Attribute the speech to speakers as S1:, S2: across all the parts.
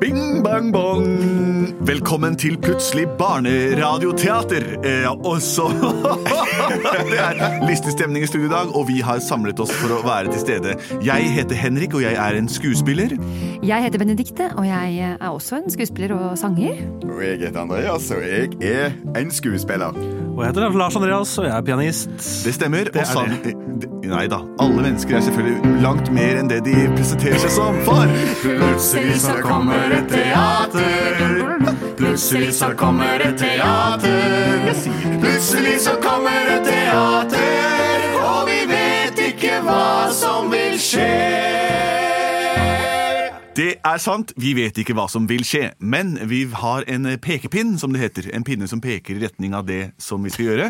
S1: Bing, bang, bong. Velkommen til Plutselig barneradioteater. Eh, og så Det er listestemning i studio i dag, og vi har samlet oss for å være til stede. Jeg heter Henrik, og jeg er en skuespiller.
S2: Jeg heter Benedikte, og jeg er også en skuespiller og sanger.
S3: Og jeg heter Andreas, og jeg er en skuespiller.
S4: Og jeg heter Lars Andreas, og jeg er pianist.
S1: Det stemmer.
S4: Det
S1: og
S4: er
S1: eh, Nei da. Alle mennesker er selvfølgelig langt mer enn det de presenterer seg som. For
S2: Plutselig så kommer et teater. Plutselig så kommer et teater.
S3: Plutselig så kommer et teater, og vi vet ikke hva som vil skje.
S1: Det er sant, vi vet ikke hva som vil skje, men vi har en pekepinn, som det heter. En pinne som peker i retning av det som vi skal gjøre.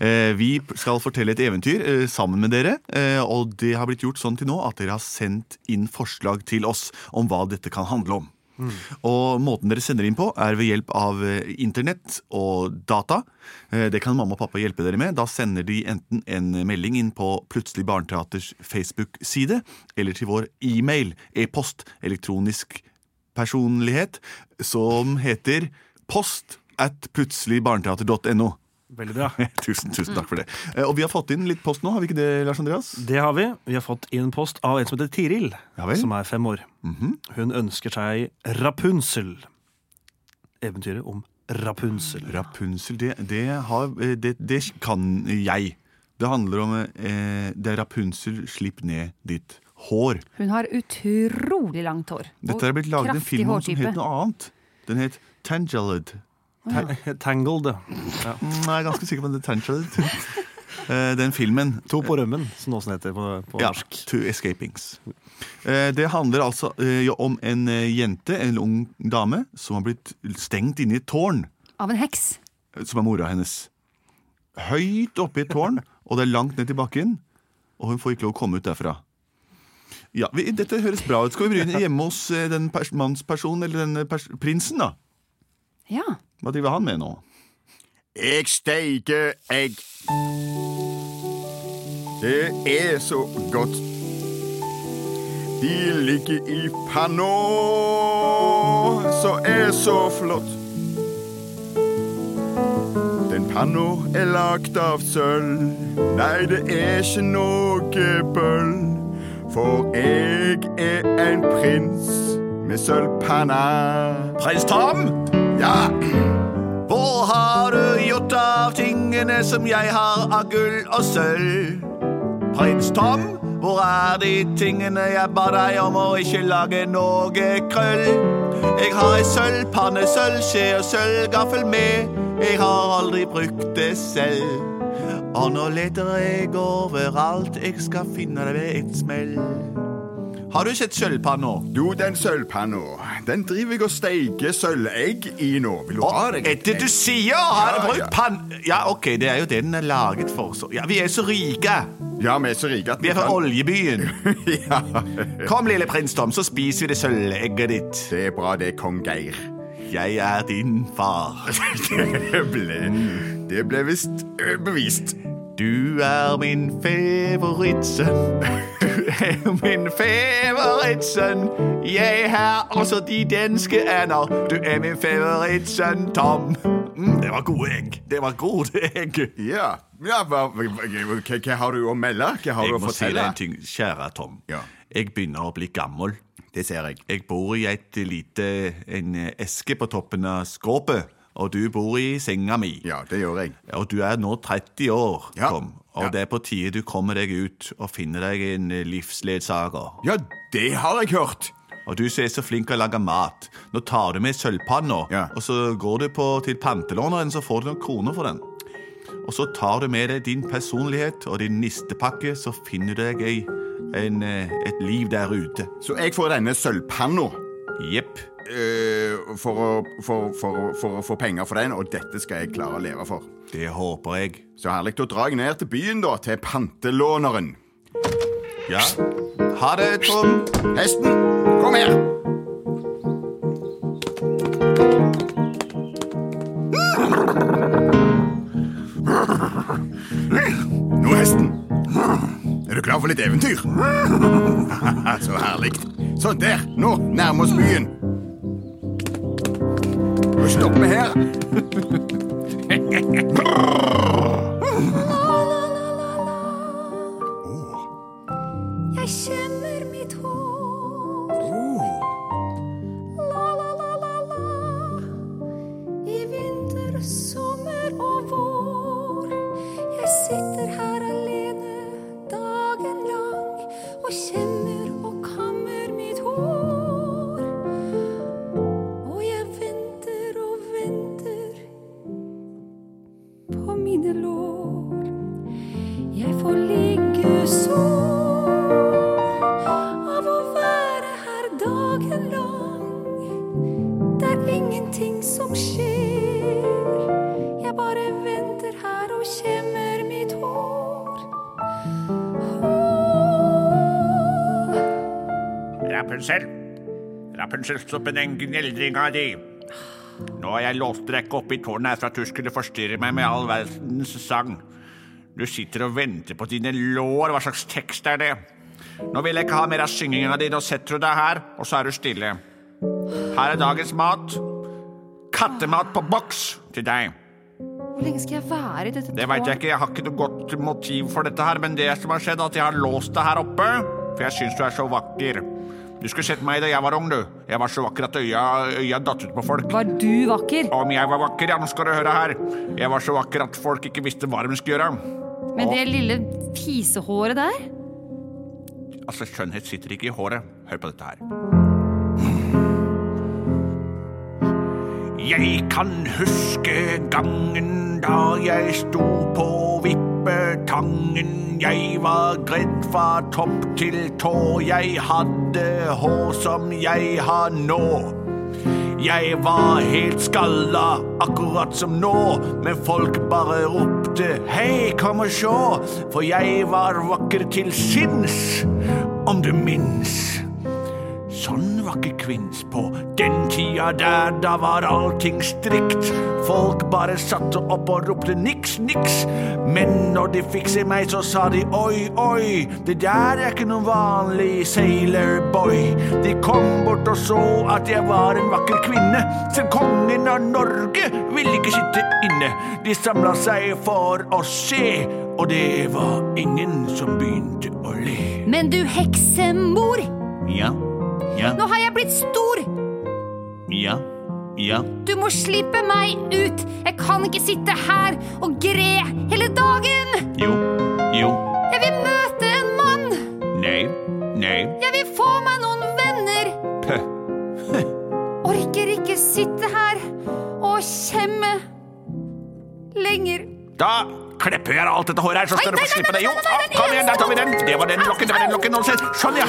S1: Eh, Vi skal fortelle et eventyr eh, sammen med dere, eh, og det har blitt gjort sånn til nå at dere har sendt inn forslag til oss om hva dette kan handle om. Og måten dere sender inn på, er ved hjelp av eh, internett og data. Eh, Det kan mamma og pappa hjelpe dere med. Da sender de enten en melding inn på Plutselig barneteaters Facebook-side, eller til vår e-mail, e-post, elektronisk personlighet, som heter post at plutseligbarneteater.no.
S4: Veldig bra.
S1: Tusen, tusen takk for det. Eh, Og vi har fått inn litt post nå, har vi ikke det, Lars Andreas?
S4: Det har vi. Vi har fått inn post av en som heter Tiril,
S1: Ja
S4: som er fem år. Hun ønsker seg Rapunsel. Eventyret om Rapunsel.
S1: Rapunsel, det, det, har, eh, det, det kan jeg. Det handler om eh, Det er Rapunsel, slipp ned ditt hår.
S2: Hun har utrolig langt hår.
S1: Dette er blitt laget en film om som het noe annet. Den het Tangeled.
S4: Tangled. Ja.
S1: Nei, Jeg er ganske sikker på det Tangled. Eh, Den filmen.
S4: To på rømmen, som det også heter på, på
S1: Ja,
S4: norsk.
S1: Two Escapings. Eh, Det handler altså eh, om en jente, en ung dame, som har blitt stengt inne i et tårn.
S2: Av en heks.
S1: som er mora hennes. Høyt oppe i et tårn, og det er langt ned til bakken. Og hun får ikke lov å komme ut derfra. Ja, vi, Dette høres bra ut. Skal vi begynne hjemme hos den pers mannspersonen, eller den pers prinsen, da?
S2: Ja.
S1: Hva driver han med nå?
S3: Jeg steiker egg. Det er så godt. De ligger i panna, så er så flott. Den panna er lagd av sølv. Nei, det er ikke noe bøll. For jeg er en prins med sølvpanna.
S1: Prins Tom!
S3: Ja,
S1: Hvor har du gjort av tingene som jeg har av gull og sølv? Prins Tom, hvor er de tingene jeg ba deg om å ikke lage noe krøll? Jeg har ei sølvpanne, sølvskje og sølvgaffel med. Jeg har aldri brukt det selv. Og nå leter jeg overalt, jeg skal finne det ved et smell. Har du sett sølvpanna?
S3: Jo, den sølvpanna, den driver jeg og steiker sølvegg i nå. Vil du ha deg?
S1: Er det du sier? Har du
S3: Ja,
S1: brukt
S3: ja.
S1: pann... Ja, ok, det er jo det den er laget for. Så. Ja, vi er så rike.
S3: Ja, vi er så rike at
S1: Vi er fra oljebyen.
S3: ja,
S1: Kom, lille prins Tom, så spiser vi det sølvegget ditt.
S3: det er bra det, kong Geir.
S1: Jeg er din far.
S3: Det ble, det ble visst bevist.
S1: Du er min favorittsønn. Du er min favorittsønn. Jeg har også de danske ander. Du er min favorittsønn Tom. Mm, det var gode egg. Det var gode egg.
S3: Ja, ja hva, hva, hva, hva har du å melde? Hva har
S1: Jeg
S3: du å fortelle?
S1: Jeg må si deg en ting, kjære Tom.
S3: Ja.
S1: Jeg begynner å bli gammel.
S3: Det ser jeg.
S1: Jeg bor i et lite en eske på toppen av skåpet, og du bor i senga mi.
S3: Ja, det gjør jeg.
S1: Og du er nå 30 år,
S3: Ja.
S1: Tom, og
S3: Ja.
S1: det er på tide du kommer deg ut og finner deg en eh, livsledsager.
S3: Ja, det har jeg hørt.
S1: Og du som er så flink til å lage mat. Nå tar du med sølvpanna,
S3: Ja.
S1: og så går du på, til pantelåneren, så får du noen kroner for den. Og så tar du med deg din personlighet og din nistepakke, så finner du deg ei, en, eh, et liv der ute.
S3: Så jeg får denne sølvpanna
S1: Jepp.
S3: Ø, for, å- for, for, for å få penger for den, og dette skal jeg klare å leve for.
S1: Det håper jeg.
S3: Så herlig. Da drar jeg ned til byen, da, til pantelåneren.
S1: Ja. Ha det, Tom.
S3: Hesten, kom her! Nå, hesten. Er du klar for litt eventyr? Så herlig. Sånn, der. Nå nærmer oss byen.
S2: Stop me her.
S1: Rapunzel, den gneldringa di. Nå har jeg låst deg ikke opp i tårnet her for at du skulle forstyrre meg med all verdens sang. Du sitter og venter på dine lår. Hva slags tekst er det? Nå vil jeg ikke ha mer av synginga di. Nå setter du deg her, og så er du stille. Her er dagens mat. Kattemat på boks til deg.
S2: Hvor lenge skal jeg være i dette
S1: Det veit jeg ikke, jeg har ikke noe godt motiv for dette her, men det som har skjedd, er at jeg har låst deg her oppe, for jeg syns du er så vakker. Du skulle sett meg da jeg var ung, du. Jeg var så vakker at øya, øya datt ut på folk.
S2: Var du vakker?
S1: Om jeg var vakker, ja, nå skal du høre her. Jeg var så vakker at folk ikke visste hva de skulle gjøre.
S2: Med det lille fisehåret der?
S1: Altså, skjønnhet sitter ikke i håret. Hør på dette her. Jeg kan huske gangen da jeg sto på vippetangen. Jeg var gredd fra topp til tå. Jeg hadde hår som jeg har nå. Jeg var helt skalla, akkurat som nå, men folk bare ropte hei, kom og sjå, for jeg var vakker til sinns, om du minns. Var ikke kvinns på den tida der, da var allting strikt. Folk bare satte opp og ropte niks, niks. Men når de fikk se meg, så sa de oi, oi, det der er ikke noen vanlig sailorboy. De kom bort og så at jeg var en vakker kvinne. Selv kongen av Norge ville ikke sitte inne. De samla seg for å se, og det var ingen som begynte å le.
S2: Men du heksemor,
S1: Ja, ja,
S2: nå har jeg blitt stor.
S1: ja, ja.
S2: Du må slippe meg ut. Jeg kan ikke sitte her og gre hele dagen.
S1: Jo, jo,
S2: Jeg vil møte en mann.
S1: nei, nei,
S2: Jeg vil få meg noen venner.
S1: Pøh.
S2: Orker ikke sitte her og kjemme lenger.
S1: Da klipper jeg av alt dette håret her, så skal du få slippe det. Jo, kom igjen, der tar vi den. Det var den lokken, det var den lokken. Sånn, ja.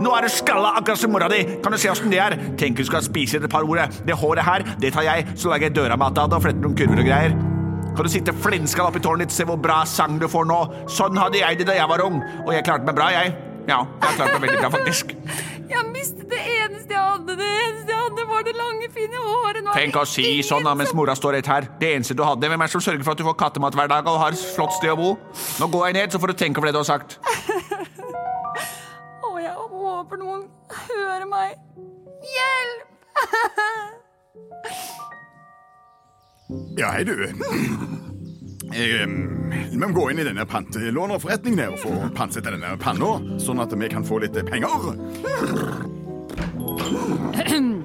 S1: Nå er du skalla akkurat som mora di. Kan du se åssen det er? Tenk du skal spise et par ord. Det håret her, det tar jeg, så lager jeg døra med av det og fletter noen kurver og greier. Kan du sitte flintskall oppi tårnet ditt, se hvor bra sang du får nå. Sånn hadde jeg det da jeg var ung, og jeg klarte meg bra, jeg. Ja, jeg har klart meg veldig bra, faktisk.
S2: Jeg mistet det eneste jeg hadde. Det eneste jeg hadde, var det lange, fine håret.
S1: Tenk å si sånn da, mens mora står rett her. Det eneste du hadde. Hvem er det som sørger for at du får kattemat hver dag og har et flott sted å bo? Nå går jeg ned, så får du tenke over det du har sagt.
S2: Håper noen hører meg. Hjelp!
S3: Ja, hei du. Jeg, vi må gå inn i denne pantelånerforretningen her og få pantsette denne panna, sånn at vi kan få litt penger.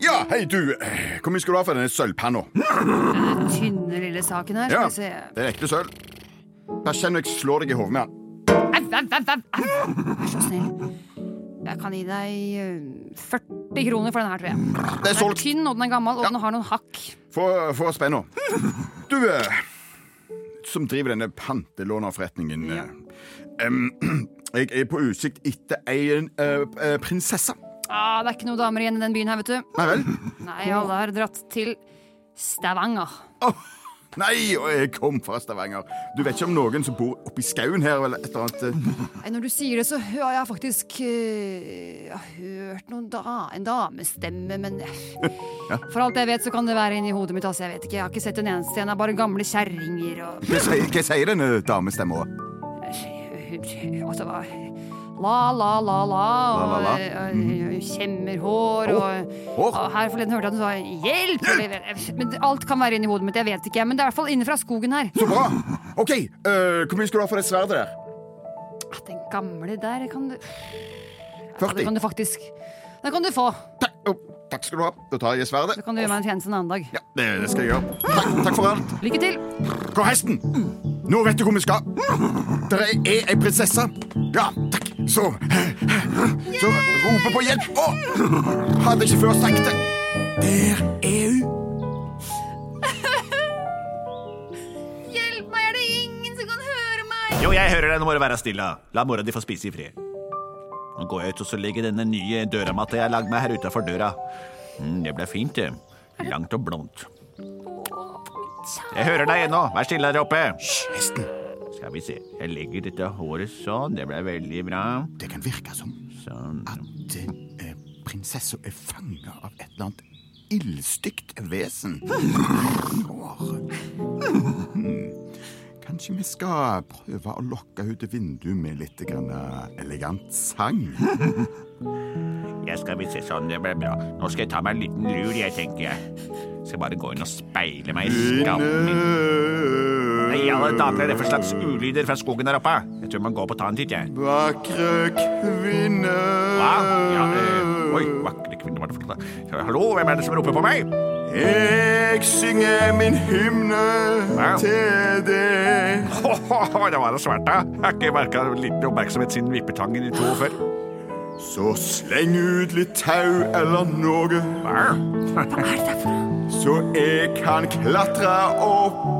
S3: Ja, hei du. Hvor mye skal du ha for denne sølvpanna?
S2: Tynne lille saken her.
S3: Ja,
S2: vi se.
S3: det er ekte sølv. Bare kjenn når jeg slår deg i hodet med den.
S2: Vær så snill. Jeg kan gi deg eh, 40 kroner for den her, tror jeg.
S3: Det er
S2: Den er
S3: solgt.
S2: tynn, og den er gammel, og den har noen hakk.
S3: Få, få spenna. Du eh, som driver denne pantelånerforretningen eh, em, Jeg er på utsikt etter ei eh, eh, prinsesse.
S2: Ah, det er ikke noen damer igjen i den byen her, vet du.
S3: Nei vel?
S2: Nei, alle har dratt til Stavanger.
S3: Åh, nei, og jeg kom fra Stavanger. Du vet ikke om noen som bor oppi skauen her eller et eller annet? eh?
S2: Nei, Når du sier det, så har jeg faktisk eh, Jeg har hørt noen da, en damestemme, men ja. For alt jeg vet, så kan det være inni hodet mitt. Altså, jeg vet ikke, jeg har ikke sett en eneste en. Det er bare gamle kjerringer og
S3: Hva sier, hva sier denne damestemma?
S2: Altså, hva La, la, la, la.
S3: La, la, la.
S2: Og eh, eh, kjemmerhår og
S3: Hår.
S2: og Her forleden hørte jeg at hun sa 'hjelp'! Eller, men alt kan være inni hodet mitt, jeg vet ikke. Men det er i hvert fall inne fra skogen her.
S3: Så bra. OK, uh, hvor mye skal du ha for det sverdet der?
S2: Ah, Den gamle der kan du ja,
S3: 40.
S2: Det kan du faktisk Den kan du få.
S3: Takk, oh, takk skal du ha. Da tar jeg sverdet.
S2: Så kan du gjøre meg en tjeneste en annen dag.
S3: Ja, det, det skal jeg gjøre. Takk, takk for alt.
S2: Lykke til.
S3: Gå hesten! Nå vet du hvor vi skal. Dere er ei prinsesse. Ja, takk. Så Så roper på hjelp. Å! Hadde ikke før sagt det. Der er hun.
S2: Hjelp meg, er det ingen som kan høre meg?
S1: Jo, jeg hører deg, nå må du være stille. La mora di få spise i fred. Nå går jeg ut og så legger denne nye døramatta jeg har lagd meg her utafor døra. Mm, det ble fint, det. Langt og blondt. Jeg hører deg ennå. Vær stille der oppe.
S3: Hysj, hesten.
S1: Skal vi se. Jeg legger dette håret sånn. Det ble veldig bra.
S3: Det kan virke som
S1: Sånn.
S3: at eh, prinsessa er fanga av et eller annet ildstygt vesen. Kanskje vi skal prøve å lokke henne til vinduet med litt grann elegant sang?
S1: Jeg skal vi se sånn. Det ble bra. Nå skal jeg ta meg en liten lur, jeg, tenker jeg. Skal bare gå inn og speile meg i skallen min. I alle dager, er det for slags ulyder fra skogen der oppe? Jeg tror man går på ta en titt, jeg.
S3: Vakre kvinne
S1: Hva? Ja, øh, oi, vakre kvinne, hva er det for noe? Hallo, hvem er det som roper på meg?
S3: Jeg synger min hymne
S1: Hva?
S3: til deg.
S1: det var da svært, da. Jeg har ikke merka liten oppmerksomhet siden vippetangen i to år før.
S3: Så sleng ut litt tau eller noe,
S1: Hva?
S3: så jeg kan klatre opp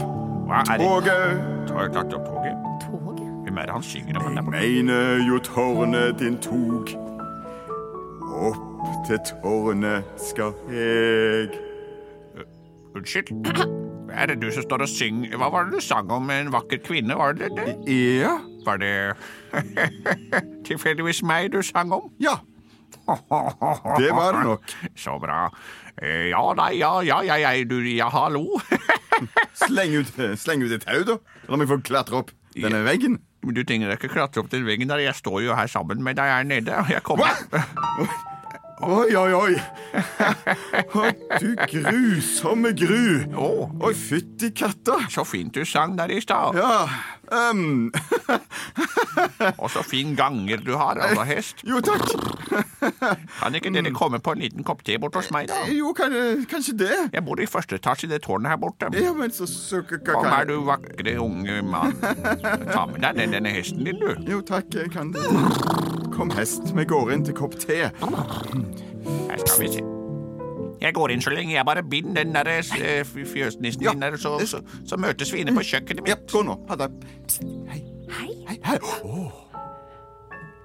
S1: Hva er det?
S3: toget.
S1: Har jeg klart toget?
S2: Toget?
S1: Hvem er det han synger om?
S3: Jeg mener jo tårnet din tog. Opp til tårnet skal jeg.
S1: Unnskyld? Er det du som står og synger Hva var det du sang om en vakker kvinne? Var det det?
S3: Ja.
S1: Var det tilfeldigvis meg du sang om?
S3: Ja, det var det nok.
S1: Så bra. Eh, Ja, nei, ja, ja, ja, ja, du, ja, hallo.
S3: Sleng ut, sleng ut et tau, da. La meg få klatre opp denne veggen.
S1: Men du trenger ikke klatre opp til veggen der, jeg står jo her sammen med deg her nede. Jeg kommer.
S3: Oi, oi, oi. Å, du grusomme gru.
S1: Å,
S3: Oi, fytti katta.
S1: så fint du sang der i stad.
S3: Ja, Um.
S1: Og så fin ganger du har, altså hest.
S3: Jo, takk.
S1: Kan ikke dere komme på en liten kopp te bort hos meg, da?
S3: Jo, kan, kanskje det.
S1: Jeg bor i første etasje i det tårnet her borte.
S3: Ja, men så, så
S1: Kom her, du vakre unge mann. Ta med deg denne hesten din, du.
S3: Jo, takk, jeg kan det. Kom, hest, vi går inn til kopp te.
S1: Her skal vi se. Jeg går inn så lenge jeg bare binder den der eh, fjøsnissen
S3: Ja.
S1: din der, så, så, så møtes vi inne på kjøkkenet
S3: Ja,
S1: mitt.
S3: gå nå. Ha det. Psst, hei.
S2: Hei.
S3: Hei, hei. Å,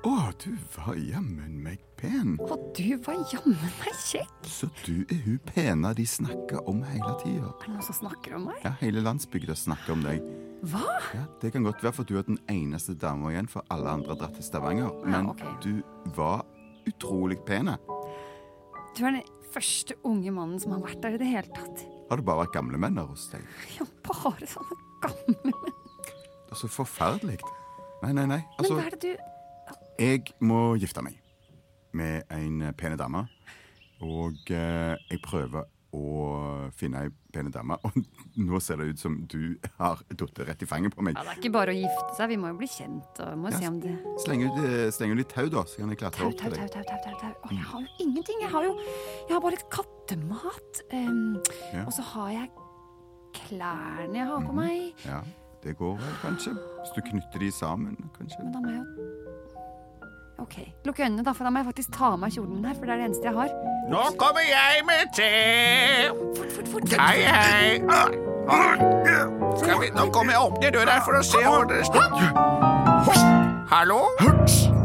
S3: Å, du var jammen meg pen.
S2: Og du var jammen meg kjekk.
S3: Så du er hun pena de snakker om hele tida.
S2: Er det noen som snakker om meg?
S3: Ja, hele landsbygda snakker om deg.
S2: Hva?
S3: Ja, Det kan godt være for du er den eneste dama igjen, for alle andre har dratt til Stavanger. Men
S2: ok.
S3: du var utrolig pene.
S2: Du er den første unge mannen som har vært der i det hele tatt.
S3: Har det bare vært gamle menn der hos deg?
S2: Ja, bare sånne gamle menn.
S3: Det er så forferdelig. Nei, nei, nei.
S2: Men
S3: Altså,
S2: hva er det du
S3: jeg må gifte meg med en pene dame. Og eh, jeg prøver å finne ei pene dame, og nå ser det ut som du har falt rett i fanget på meg.
S2: Ja, Det er ikke bare å gifte seg, vi må jo bli kjent. og må
S3: Ja,
S2: se om det...
S3: Sleng ut, eh, sleng ut litt tau, da, så kan jeg klatre
S2: Tau,
S3: opp til deg.
S2: tau, tau, tau, tau. Å, jeg har jo ingenting. Jeg har jo jeg har bare litt kattemat. Um,
S3: Ja.
S2: Og så har jeg klærne jeg har
S3: Mhm.
S2: på meg.
S3: Ja, det går vel kanskje. Hvis du knytter de sammen, kanskje.
S2: Men da må jeg jo OK. Lukk øynene, da, for da må jeg faktisk ta av meg kjolen min her, for det er det eneste jeg har.
S1: Nå kommer jeg med te.
S2: Fort, fort, fort.
S1: Hei, hei. Skal vi, nå kommer jeg opp til døra for å se hvor dere står. Hallo?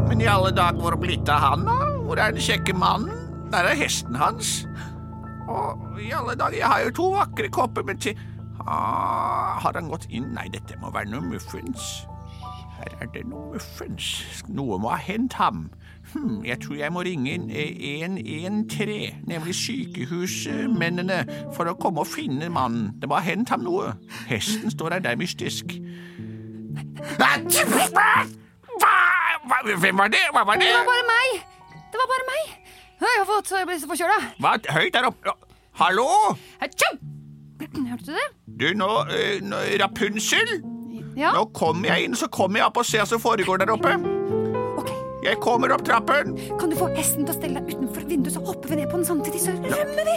S1: Men i alle dager, hvor er blitt av han, da? Hvor er den kjekke mannen? Der er hesten hans. Og i alle dager, jeg har jo to vakre kopper med te. Ah, har han gått inn? Nei, dette må være noe muffins. Her er det noe muffens. Noe må ha hendt ham. Hm, jeg tror jeg må ringe inn 113, nemlig sykehusmennene, for å komme og finne mannen. Det må ha hendt ham noe. Hesten står der, det er mystisk. Hvem var det? Hva var det?
S2: Det var bare meg! Det var bare meg! Jeg har fått jeg ble så forkjøla.
S1: Hva, høyt der oppe? Hallo?
S2: Hørte du det?
S1: Du, nå, eh, nå Rapunsel?
S2: Ja?
S1: Nå kommer jeg inn, så kommer jeg opp og ser hva som foregår der oppe.
S2: Ok.
S1: Jeg kommer opp trappen.
S2: Kan du få S-en til å stelle deg utenfor vinduet, så hopper vi ned på den samtidig, så rømmer vi?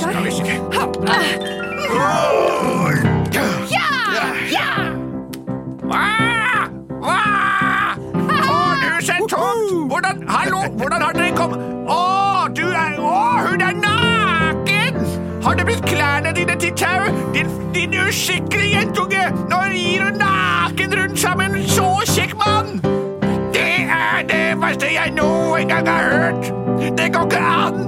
S1: Skal vi se. Hva? Hva? Tårnhuset er tomt! Hvordan Hallo, hvordan har tau? Din, din uskikkelige jentunge! Nå rir du naken rundt sammen, så kjekk mann! Det er det verste jeg noen gang har hørt! Det går ikke an!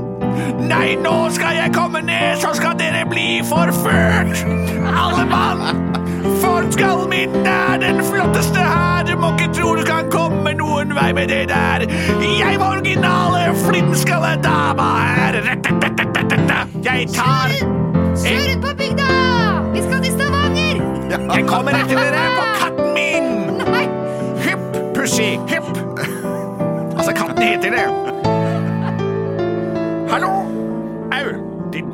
S1: Nei, nå skal jeg komme ned, så skal dere bli forført! Alle mann! Fortskall min er den flotteste her, du må ikke tro du kan komme noen vei med det der. Jeg var originale flintskalledama her. Jeg tar
S2: Kjør
S1: Jeg kommer etter dere på katten min! Hypp, pussy, hypp. Altså, katten heter det. Hallo? Au, din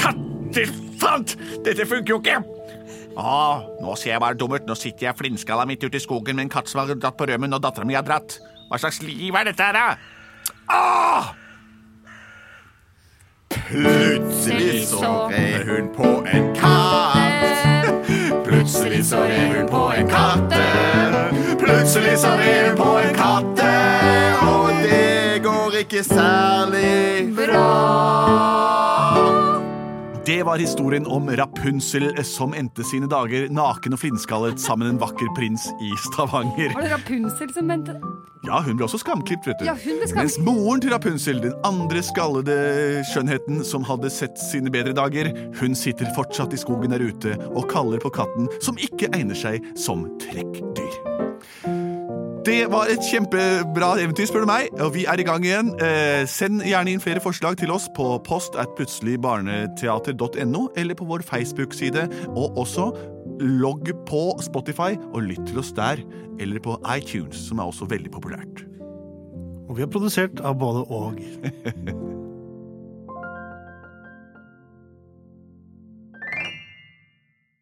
S1: kattefant! Dette funker jo ikke. Ah, nå ser jeg bare dum ut. Nå sitter jeg flintskalla midt ute i skogen med en katt som har dratt på rømmen, og dattera mi har dratt. Hva slags liv er dette her, da? Ah!
S3: Plutselig så red hun på en katt. Så red hun på en katte. Plutselig så red hun på en katte. Og det går ikke særlig
S5: Det var historien om Rapunsel som endte sine dager naken og flinnskallet sammen med en vakker prins i Stavanger.
S2: Var det Rapunsel som endte det?
S5: Ja, hun ble også skamklipt, vet du.
S2: Ja, hun ble skamklipt.
S5: Mens moren til Rapunsel, den andre skallede skjønnheten som hadde sett sine bedre dager, hun sitter fortsatt i skogen der ute og kaller på katten som ikke egner seg som trekkdyr. Det var et kjempebra eventyr, spør du meg, og vi er i gang igjen. Eh, send gjerne inn flere forslag til oss på post at plutseligbarneteater.no, eller på vår Facebook-side, og også logg på Spotify og lytt til oss der, eller på iTunes, som er også veldig populært.
S4: Og vi er produsert av både og.